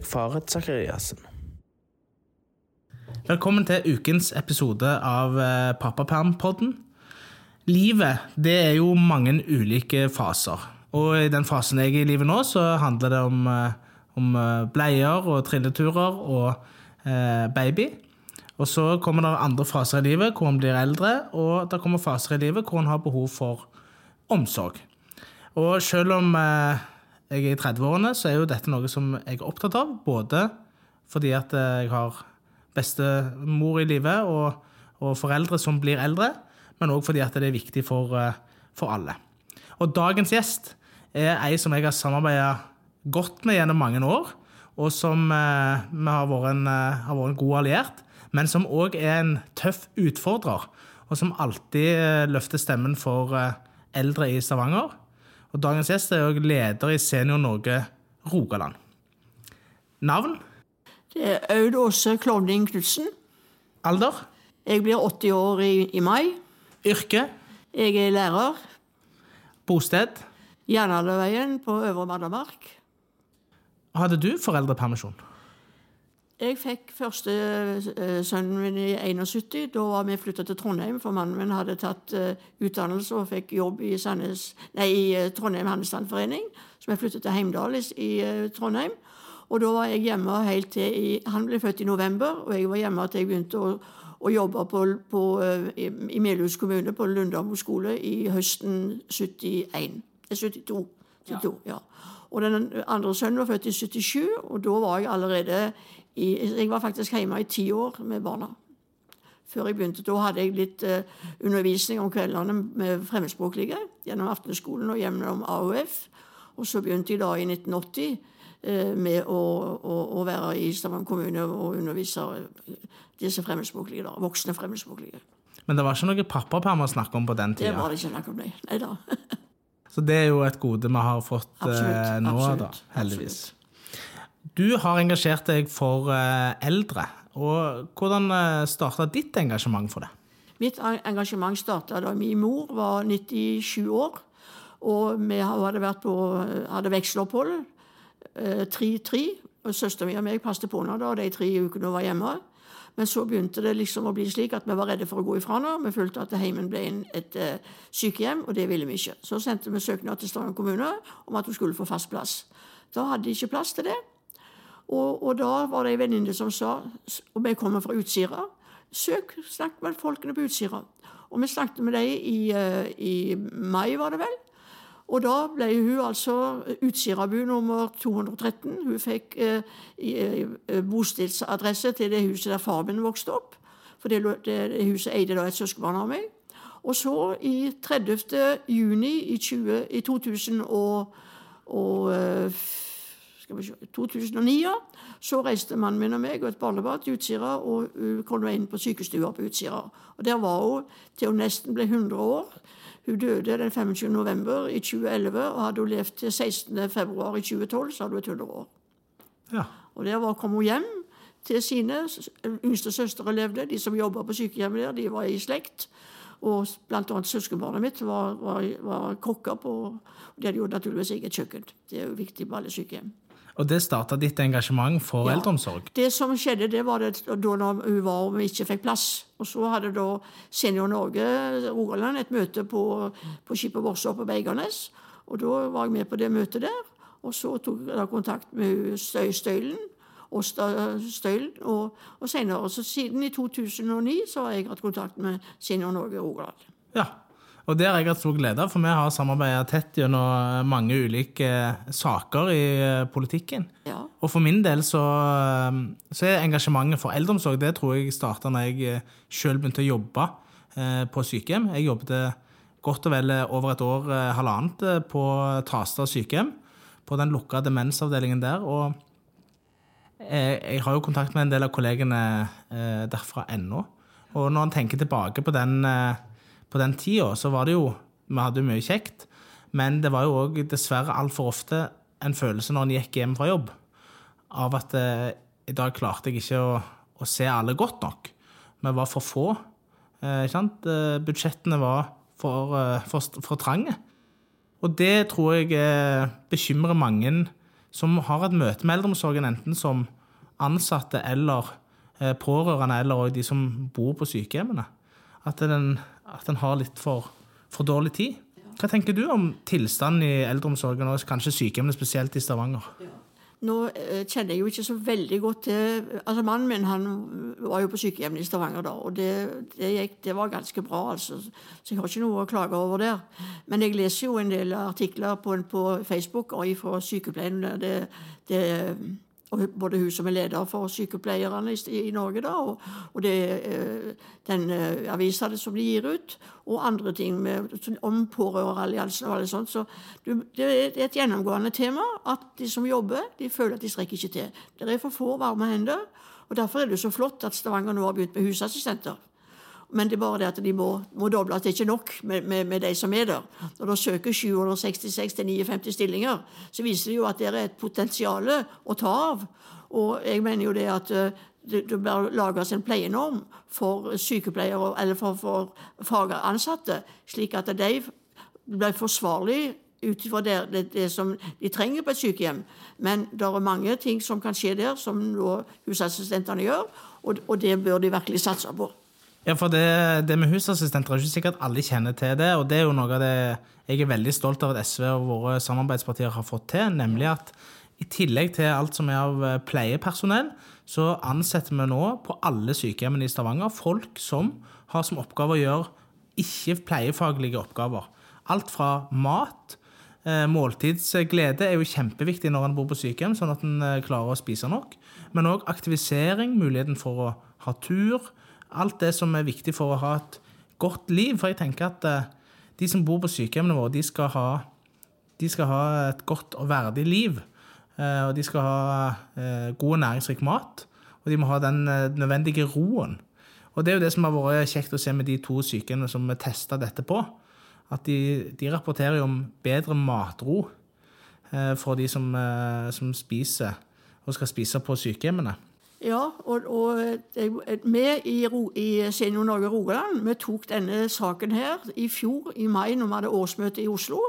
Eirik Faret Sakariassen. Velkommen til ukens episode av Pappaperm-podden. Livet det er jo mange ulike faser. Og i den fasen jeg er i livet nå, så handler det om, eh, om eh, bleier og trilleturer og eh, baby. Og så kommer det andre faser i livet hvor en blir eldre, og det kommer faser i livet hvor en har behov for omsorg. Og selv om eh, jeg er i 30-årene, så er jo dette noe som jeg er opptatt av. Både fordi at eh, jeg har bestemor i livet og, og foreldre som blir eldre, men òg fordi at det er viktig for, eh, for alle. Og dagens gjest er ei som jeg har samarbeida godt med gjennom mange år, og som eh, har vært en, eh, har vært en god alliert, men som òg er en tøff utfordrer, og som alltid løfter stemmen for eldre i Stavanger. Og dagens gjest er òg leder i Senior Norge Rogaland. Navn? Det er Aud Åse Klovning Knutsen. Alder? Jeg blir 80 år i, i mai. Yrke? Jeg er lærer. Bosted? Jernaløveien på Øvre Mandamark. Hadde du foreldrepermisjon? Jeg fikk første eh, sønnen min i 71. Da var vi flytta til Trondheim, for mannen min hadde tatt eh, utdannelse og fikk jobb i, Sandnes, nei, i eh, Trondheim Handelsstandforening. Så vi flyttet til Heimdal i, Trondheim. Og da var jeg hjemme helt til i, Han ble født i november, og jeg var hjemme til jeg begynte å, å jobbe på, på, i, i Melhus kommune, på Lundamo skole, i høsten 71. 72. 72. 72 ja. Og den andre sønnen var født i 77, og da var jeg allerede i Jeg var faktisk hjemme i ti år med barna. Før jeg begynte. Da hadde jeg litt eh, undervisning om kveldene med fremmedspråklige gjennom aftenskolen og gjennom AUF. Og så begynte jeg da i 1980 eh, med å, å, å være i Stavanger kommune og undervise eh, disse fremmedspråklige, da, voksne fremmedspråklige. Men det var ikke noe pappaperm å snakke om på den Det tida. var det ikke snakk om, nei. Nei da. Så det er jo et gode vi har fått eh, Absolutt, nå, absolutt, da, heldigvis. Du har engasjert deg for eh, eldre. Og hvordan uh, starta ditt engasjement for det? Mitt engasjement starta da min mor var 97 år. Og vi hadde vært på hadde vekselopphold. eh, Tre-tre. og Søsteren min og meg passet på henne da, de tre ukene hun var hjemme. Men så begynte det liksom å bli slik at vi var redde for å gå ifra henne. Vi følte at heimen ble et eh, sykehjem, og det ville vi ikke. Så sendte vi søknad til Stavanger kommune om at hun skulle få fast plass. Da hadde de ikke plass til det. Og, og da var det ei venninne som sa, og vi kommer fra Utsira, søk, snakk med folkene på Utsira. Og vi snakket med dem i, eh, i mai, var det vel. Og da ble hun altså Utsirabu nummer 213. Hun fikk eh, eh, bostedsadresse til det huset der far min vokste opp. For det, det, huset eide da et søskenbarn av meg. Og så i 30. juni i, 20, i 2000 og, og eh, skal vi se, 2009 så reiste mannen min og meg og et barnebarn til Utsira, og hun kom inn på sykestua på Utsira. Og Der var hun til hun nesten ble 100 år. Hun døde den 25. november i 2011, og hadde hun levd til 16. februar i 2012, så hadde hun vært 100 år. Ja. Og der var, kom hun hjem til sine. Yngste søstre levde. De som jobba på sykehjemmet der, de var i slekt. Og blant annet søskenbarnet mitt var, var, var kokker på De hadde jo naturligvis eget kjøkken. Det er jo viktig på alle sykehjem. Og det starta ditt engasjement for Ja. eldreomsorg. Det som skjedde, det var det da når hun var og vi ikke fikk plass. Og så hadde da Senior Norge Rogaland et møte på, på skipet Vossa på Beigarnes. Og da var jeg med på det møtet der. Og så tok jeg kontakt med Støy Støylen. Og, Støylen. Og, og senere, så siden i 2009 så har jeg hatt kontakt med Senior Norge Rogaland. Ja. Og det har jeg hatt stor glede av, for vi har samarbeida tett gjennom mange ulike eh, saker i eh, politikken. Ja. Og for min del så, eh, så er engasjementet for eldreomsorg det tror jeg starta når jeg sjøl begynte å jobbe eh, på sykehjem. Jeg jobbet godt og vel over et år, eh, halvannet, eh, på Trastad sykehjem. På den lukka demensavdelingen der. Og jeg, har jo kontakt med en del av kollegene eh, derfra ennå. Og når en tenker tilbake på den, eh, på den tida, så var det jo Vi hadde jo mye kjekt, men det var jo òg dessverre altfor ofte en følelse når en gikk hjem fra jobb, av at eh, i dag klarte jeg ikke å, å se alle godt nok. Vi var for få. Eh, ikke sant? Eh, budsjettene var for, eh, for, for trange. Og det tror jeg eh, bekymrer mange som har et møte med eldreomsorgen, enten som ansatte eller eh, pårørende, eller de som bor på sykehjemmene. At den, at en har litt for, for dårlig tid. Hva tenker du om tilstanden i eldreomsorgen, og kanskje sykehjemmene spesielt i Stavanger? Nå eh, kjenner jeg jo ikke så veldig godt til altså Mannen min han var jo på sykehjemmet i Stavanger da, og det, det, gikk, det, var ganske bra. altså, Så jeg har ikke noe å klage over der. Men jeg leser jo en del artikler på, på Facebook og fra sykepleien. Det, det både hun som er leder for sykepleierne i, Norge, da, og, og det, eh, den uh, avisa som de gir ut, og andre ting med, om pårørendealliansen og alt sånt. Så det er et gjennomgående tema at de som jobber, de føler at de strekker ikke til. Det er for få varme hender, og derfor er det så flott at Stavanger nå har begynt med husassistenter. Men det er bare det at de må, må dobles. Det er ikke nok med, med, med, de som er der. Når de søker 766 til 59 stillinger, så viser det jo at det er et potensial å ta av. Og jeg mener jo det at eh, det, det bør lages en pleienorm for sykepleiere eller for, for fagansatte, slik at de blir forsvarlig ut ifra det, det, det, som de trenger på et sykehjem. Men det er mange ting som kan skje der, som husassistentene gjør, og, og det bør de virkelig satse på. Ja, for det, det med husassistenter er ikke sikkert alle kjenner til det. Og det er jo noe av det jeg er veldig stolt av at SV og våre samarbeidspartier har fått til. Nemlig at i tillegg til alt som er av eh, pleiepersonell, så ansetter vi nå på alle sykehjemmene i Stavanger folk som har som oppgave å gjøre ikke pleiefaglige oppgaver. Alt fra mat eh, Måltidsglede er jo kjempeviktig når en bor på sykehjem, sånn at en eh, klarer å spise nok. Men òg aktivisering, muligheten for å ha tur, alt det som er viktig for å ha et godt liv. For jeg tenker at eh, de som bor på sykehjemmene våre, de skal ha, de skal ha et godt og verdig liv. Eh, og de skal ha eh, god og næringsrik mat. Og de må ha den nødvendige roen. Og det er jo det som har vært kjekt å se med de to sykehjemmene som vi testa dette på. At de, de, rapporterer om bedre matro for de som, som spiser og skal spise på sykehjemmene. Ja, og, og vi i, Senior Norge Rogaland vi tok denne saken her i fjor, i mai, når vi hadde årsmøte i Oslo.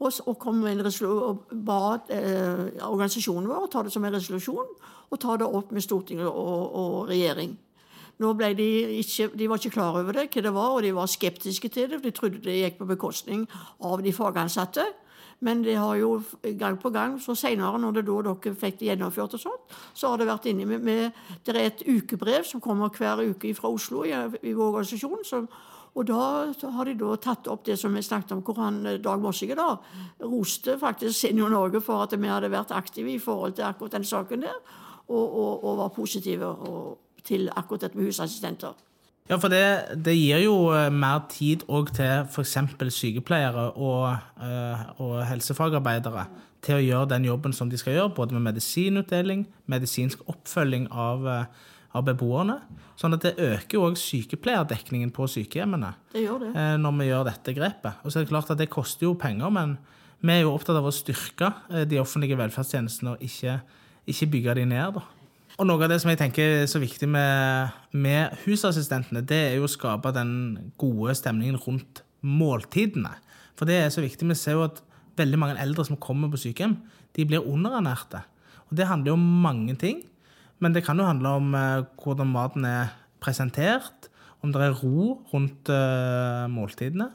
Og, og kom med en og ba eh, organisasjonen vår ta det som en resolusjon og ta det opp med Stortinget og, og regjering. Nå ble de, ikke, de var ikke klar over det, hva det var, og de var skeptiske til det. for De trodde det gikk på bekostning av de fagansatte. Men det har jo gang på gang, så senere, når det da dere fikk det gjennomført, og sånt, så har det vært inne med, med Det er et ukebrev som kommer hver uke fra Oslo i, i vår organisasjon. som og da har de da tatt opp det som vi snakket om, hvor han Dag Mossige da roste faktisk Senior Norge for at vi hadde vært aktive i forhold til akkurat den saken der, og, og, og var positive og, til akkurat dette med husassistenter. Ja, for det, det gir jo eh, mer tid òg til f.eks. sykepleiere og, eh, og, helsefagarbeidere til å gjøre den jobben som de skal gjøre, både med medisinutdeling, medisinsk oppfølging av, eh, av beboerne. Sånn at det øker jo òg sykepleierdekningen på sykehjemmene det gjør det. når vi gjør dette grepet. Og så er det klart at det koster jo penger, men vi er jo opptatt av å styrke de offentlige velferdstjenestene og ikke, ikke bygge de ned. da. Og noe av det som jeg tenker er så viktig med, med husassistentene, det er jo å skape den gode stemningen rundt måltidene. For det er så viktig. Vi ser jo at veldig mange eldre som kommer på sykehjem, de blir underernærte. Og det handler jo om mange ting. Men det kan jo handle om uh, hvordan maten er presentert, om det er ro rundt uh, måltidene.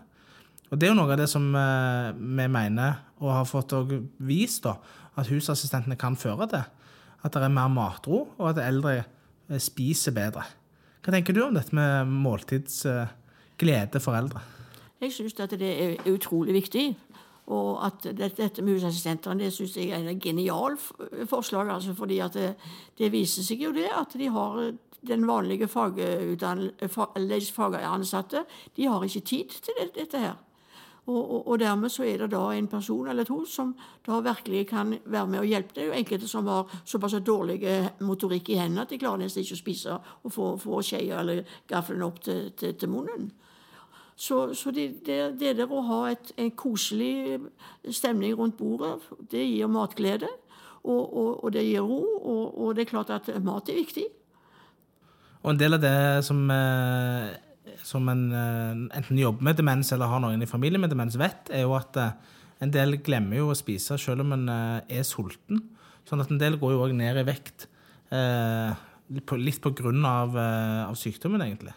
Og det er jo noe av det som uh, vi mener, og har fått vist, da, at husassistentene kan føre til at det er mer matro, og at eldre eh, spiser bedre. Hva tenker du om dette med måltidsglede for eldre? Jeg syns at det er utrolig viktig. Og at dette med husassistentene det synes jeg er et genialt forslag. Altså fordi det, det, viser seg jo det at de har den vanlige fagansatte de har ikke tid til dette her. Og, og, og, dermed så er det da en person eller to som da virkelig kan være med og hjelpe. Er jo enkelte som har såpass dårlig motorikk i hendene at de klarer nesten ikke å spise og få, få skjea eller gaffelen opp til, til, til munnen. Så, så det, det, det, der å ha et, en koselig stemning rundt bordet, det gir matglede. Og, og, og det gir ro, og, det er klart at mat er viktig. Og en del av det som eh, som en eh, enten jobber med demens eller har noen i familien med demens, vet, er jo at eh, en del glemmer jo å spise selv om en eh, er sulten. Sånn at en del går jo òg ned i vekt. Litt på grunn av, av sykdommen, egentlig.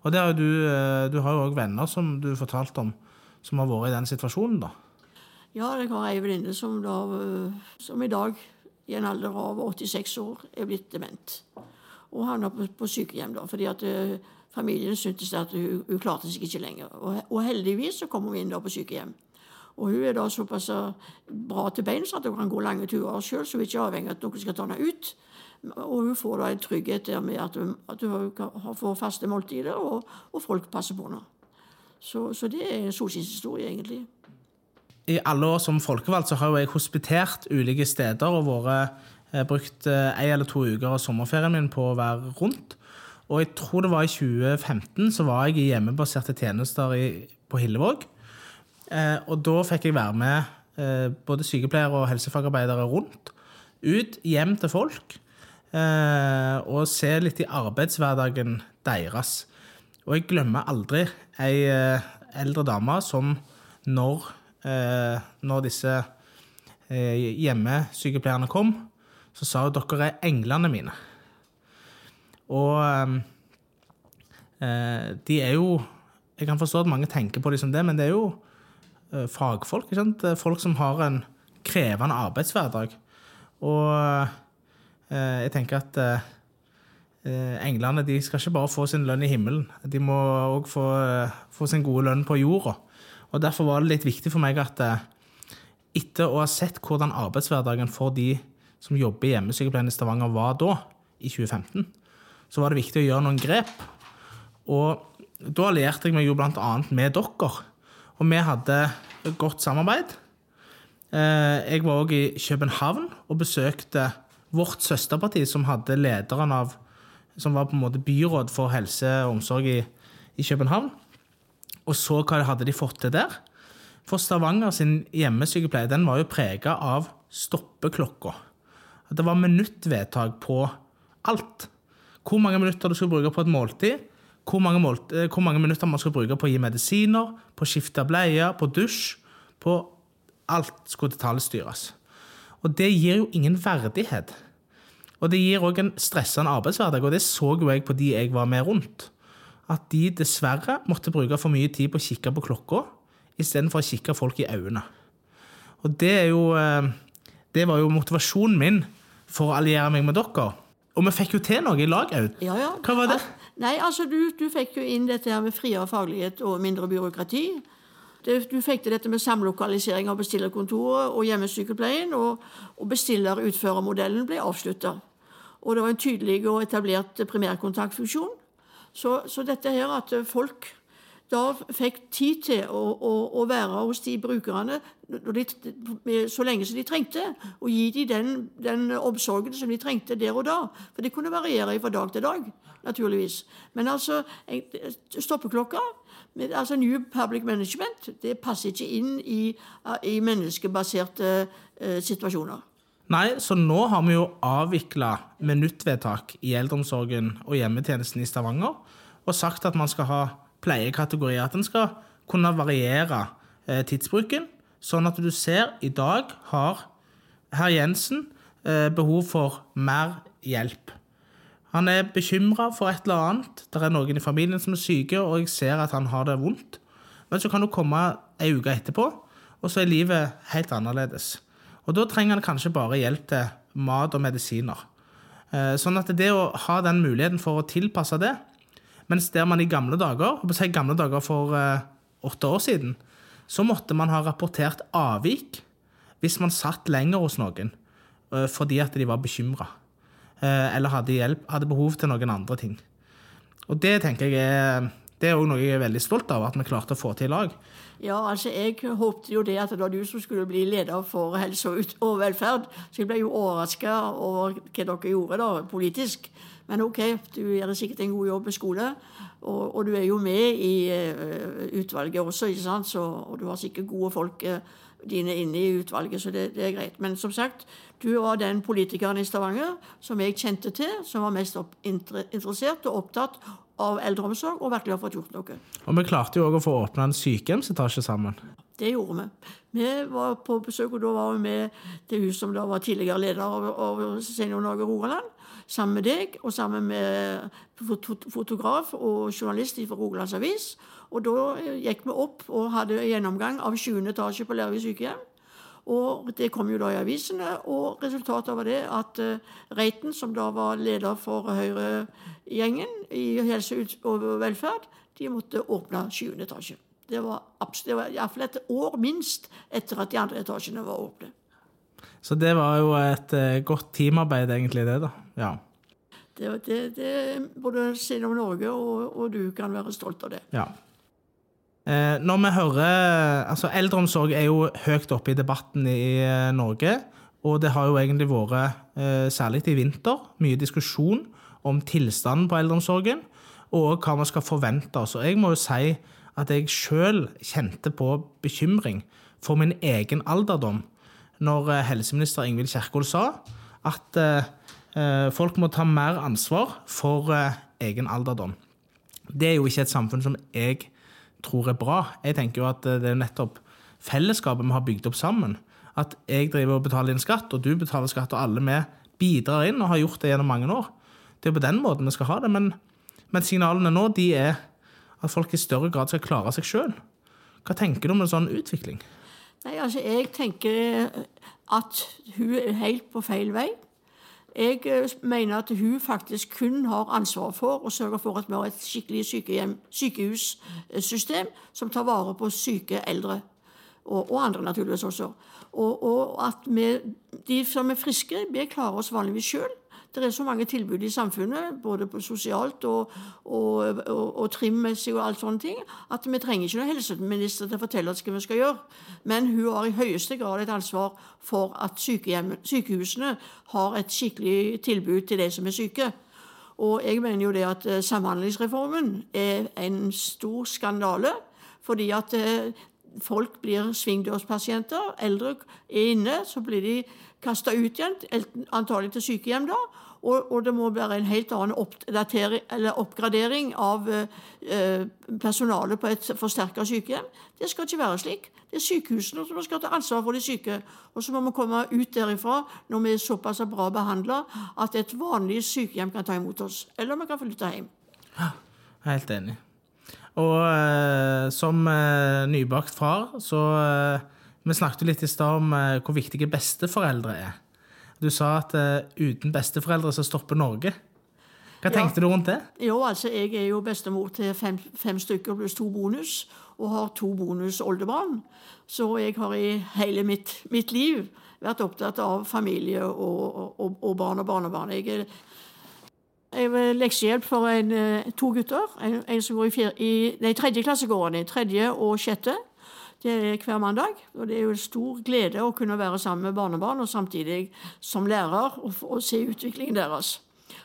Og har du, du har jo òg venner som du fortalte om, som har vært i den situasjonen, da. Ja, jeg har ei venninne som, da, som i dag, i en alder av 86 år, er blitt dement. Og havna på, på sykehjem, da, fordi at familien syntes at hun, hun klarte seg ikke lenger. Og, og heldigvis så kom hun inn da på sykehjem. Og hun er da såpass øh, bra til beins at hun kan gå lange turer sjøl, så hun er ikke avhengig av at noen skal ta henne ut. Og hun får da en trygghet der med at hun, at hun får faste måltider, og, og folk passer på henne. Så, så det er solskinnshistorie, egentlig. I alle år som folkevalgt så har jeg hospitert ulike steder og vært, eh, brukt eh, en eller to uker av sommerferien min på å være rundt. Og jeg tror det var i 2015 så var jeg i hjemmebaserte tjenester i, på Hillevåg. Eh, og da fikk jeg være med eh, både sykepleiere og helsefagarbeidere rundt. Ut, hjem til folk. Eh, og se litt i arbeidshverdagen deres. Og jeg glemmer aldri ei eh, eldre dame som når, eh, når disse eh, hjemmesykepleierne kom, så sa hun dere er englene mine. Og eh, de er jo Jeg kan forstå at mange tenker på dem som det, men det er jo eh, fagfolk. Er Folk som har en krevende arbeidshverdag. Og eh, jeg tenker at eh, eh, englene de skal ikke bare få sin lønn i himmelen, de må òg få, eh, få sin gode lønn på jorda. Og Derfor var det litt viktig for meg at eh, etter å ha sett hvordan arbeidshverdagen for de som jobber i hjemmesykepleien i Stavanger var da, i 2015, så var det viktig å gjøre noen grep. Og da allierte jeg meg jo annet med dere. Og vi hadde godt samarbeid. Eh, Jeg var òg i København og besøkte vårt søsterparti, som hadde lederen av Som var på en måte byråd for helse og omsorg i, i København. Og så hva hadde de fått til der. For Stavanger sin hjemmesykepleie den var jo prega av stoppeklokka. Det var minuttvedtak på alt. Hvor mange minutter du skulle bruke på et måltid, hvor mange, målt, eh, hvor mange minutter man skulle bruke på å gi medisiner, på å skifte bleier, på dusj. På alt skulle detaljstyres. Og det gir jo ingen verdighet. Og det gir òg en stressende arbeidshverdag, og det så jo jeg på de jeg var med rundt. At de dessverre måtte bruke for mye tid på å kikke på klokka istedenfor å kikke folk i øynene. Og det er jo eh, Det var jo motivasjonen min for å alliere meg med dere. Og vi fikk jo til noe i lag, òg. Ja, ja. Hva var det? Nei, altså du, du fikk jo inn dette her med friere faglighet og mindre byråkrati. Du fikk til dette med samlokalisering av bestillerkontoret og hjemmesykepleien, og, og bestiller-utfører-modellen ble avslutta. Og det var en tydelig og etablert primærkontaktfunksjon. Så, så dette her at folk da fikk tid til å, å, å være hos de brukerne de, så lenge som de trengte, og gi dem den, den omsorgen som de trengte der og da. For det kunne variere fra dag til dag, naturligvis. Men altså, stoppeklokka, altså New Public Management, det passer ikke inn i, i menneskebaserte eh, situasjoner. Nei, så nå har vi jo avvikla minuttvedtak i eldreomsorgen og hjemmetjenesten i Stavanger, og sagt at man skal ha pleiekategorier. At en skal kunne variere eh, tidsbruken, sånn at du ser i dag har herr Jensen eh, behov for mer hjelp. Han er bekymra for et eller annet. Det er noen i familien som er syke, og jeg ser at han har det vondt. Men så kan du komme ei uke etterpå, og så er livet helt annerledes. Og da trenger han kanskje bare hjelp til mat og medisiner. Eh, Sånn at det å ha den muligheten for å tilpasse det, mens der man i gamle dager, si gamle dager for eh, åtte år siden, så måtte man ha rapportert avvik hvis man satt lenger hos noen eh, fordi at de var bekymra. Eller hadde, hjelp, hadde behov til noen andre ting. Og det tenker jeg er, det er også noe jeg er veldig stolt av, at vi klarte å få til i lag. Ja, altså Jeg håpte jo det at det var du som skulle bli leder for helse og velferd. Så jeg ble jo overraska over hva dere gjorde da, politisk. Men OK, du gjør sikkert en god jobb med skole. Og, og du er jo med i uh, utvalget også, ikke sant? Så, og du har sikkert gode folk uh, dine inne i utvalget, så det, det er greit. Men som sagt, du var den politikeren i Stavanger som jeg kjente til, som var mest opp, inter, interessert og opptatt av eldreomsorg, og virkelig har fått gjort noe. Og vi klarte jo òg å få åpna en sykehjemsetasje sammen. Det gjorde vi. Vi var på besøk, og da var vi med til hun som da var tidligere leder av, av Senior Norge Rogaland. Sammen med deg og sammen med fotograf og journalist fra Rogalands Avis. Og da gikk vi opp og hadde gjennomgang av 7. etasje på Lervik sykehjem. Og det kom jo da i avisene, og resultatet var det at uh, Reiten, som da var leder for Høyre-gjengen i helse og velferd, de måtte åpne 7. etasje. Det var, det var iallfall et år minst etter at de andre etasjene var åpne. Så det var jo et uh, godt teamarbeid, egentlig, det, da. Ja. Det, det, det både om Norge og, og, du kan være stolt av det. Ja. Eh, når vi hører Altså, eldreomsorg er jo høyt oppe i debatten i eh, Norge. Og det har jo egentlig vært, eh, særlig i vinter, mye diskusjon om tilstanden på eldreomsorgen. Og hva vi skal forvente oss. Og jeg må jo si at jeg sjøl kjente på bekymring for min egen alderdom når helseminister Ingvild Kjerkol sa at folk må ta mer ansvar for egen alderdom. Det er jo ikke et samfunn som jeg tror er bra. Jeg tenker jo at det er nettopp fellesskapet vi har bygd opp sammen. At jeg driver og betaler inn skatt, og du betaler skatt, og alle vi bidrar inn og har gjort det gjennom mange år. Det er på den måten vi skal ha det. Men, men signalene nå de er at folk i større grad skal klare seg sjøl. Hva tenker du om en sånn utvikling? Nei, altså, Jeg tenker at hun er helt på feil vei. Jeg eh, mener at hun faktisk kun har ansvar for å sørge for at vi har et skikkelig sykehussystem som tar vare på syke eldre. Og, og andre, naturligvis også. Og, og at vi, de som er friske, vi klarer oss vanligvis sjøl. Det er så mange tilbud i samfunnet, både sosialt og, og, og, og trimmessig og alt sånne ting, at vi trenger ikke noen helseminister til å fortelle oss hva vi skal gjøre. Men hun har i høyeste grad et ansvar for at sykehusene har et skikkelig tilbud til de som er syke. Og jeg mener jo det at eh, Samhandlingsreformen er en stor skandale. Fordi at eh, folk blir svingdørspasienter. Eldre er inne, så blir de kasta ut igjen, antagelig til sykehjem da. Og, og, det må være en helt annen oppgradering av eh, personalet på et forsterka sykehjem. Det skal ikke være slik. Det er sykehusene som skal ta ansvar for de syke. Og så må vi komme ut derifra når vi er såpass bra behandla at et vanlig sykehjem kan ta imot oss. Eller vi kan flytte hjem. Helt enig. Og eh, som eh, nybakt far, så eh, Vi snakket litt i stad om eh, hvor viktige besteforeldre er. Du sa at uh, uten besteforeldre så stopper Norge. Hva tenkte ja. du rundt det? Jo, altså, Jeg er jo bestemor til fem, fem stykker pluss to bonus, og har to bonusoldebarn. Så jeg har i hele mitt, mitt, liv vært opptatt av familie og, og, og barn og barnebarn. Jeg er, jeg er leksehjelp for en, eh, to gutter. En, en som går i, fire, i nei, tredje klasse, går han i. Tredje og sjette. Det er hver mandag. Og det er jo en stor glede å kunne være sammen med barnebarn og samtidig som lærer og, og se utviklingen deres.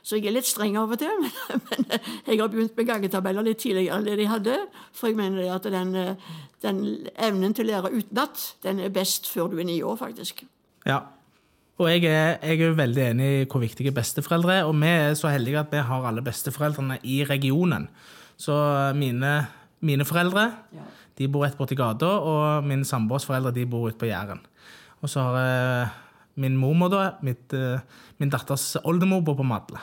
Så jeg er litt streng av og til, men, men jeg har begynt med gangetabeller litt tidligere enn det de hadde. For jeg mener at den, den evnen til å lære utenat, den er best før du er ni år, faktisk. Ja, og jeg er, jeg er, veldig enig i hvor viktige besteforeldre er. Og vi er så heldige at vi har alle besteforeldrene i regionen. Så mine, mine foreldre ja. De bor rett borti gata, og min samboers foreldre de bor ute på Jæren. Og så har jeg min mormor, da, mitt, eh, min datters oldemor, bor på Madla.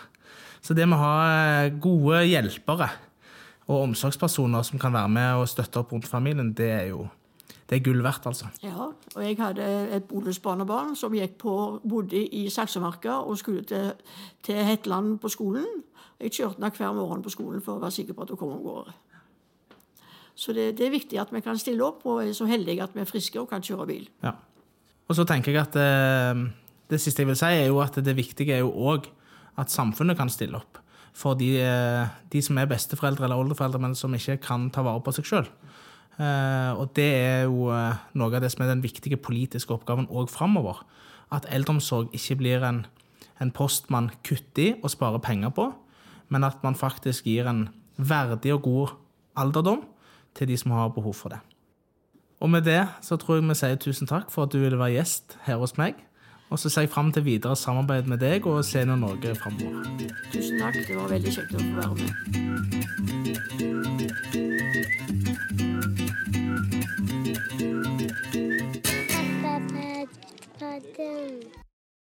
Så det med å ha eh, gode hjelpere og omsorgspersoner som kan være med og støtte opp rundt familien, det er jo det er gull verdt, altså. Ja, og jeg hadde et bonusbarnebarn som gikk på, bodde i Saksemarka og skulle til, til Hetland på skolen. Jeg kjørte henne hver morgen på skolen for å være sikker på at hun kom om gårde. Så det, det, er viktig at vi kan stille opp, og er så heldige at vi er friske og kan kjøre bil. Ja. Og så tenker jeg at eh, det siste jeg vil si, er jo at det viktige er jo òg at samfunnet kan stille opp. For de, eh, de, som er besteforeldre eller oldeforeldre, men som ikke kan ta vare på seg sjøl. Eh, og det er jo noe av det som er den viktige politiske oppgaven òg framover. At eldreomsorg ikke blir en, en post man kutter i og sparer penger på, men at man faktisk gir en verdig og god alderdom til de som har behov for det. Og med det så tror jeg vi sier tusen takk for at du ville være gjest her hos meg. Og så ser jeg fram til videre samarbeid med deg og Senior Norge framover. Tusen takk. Det var veldig kjekt å få være med. Pappa, pappa, pappa.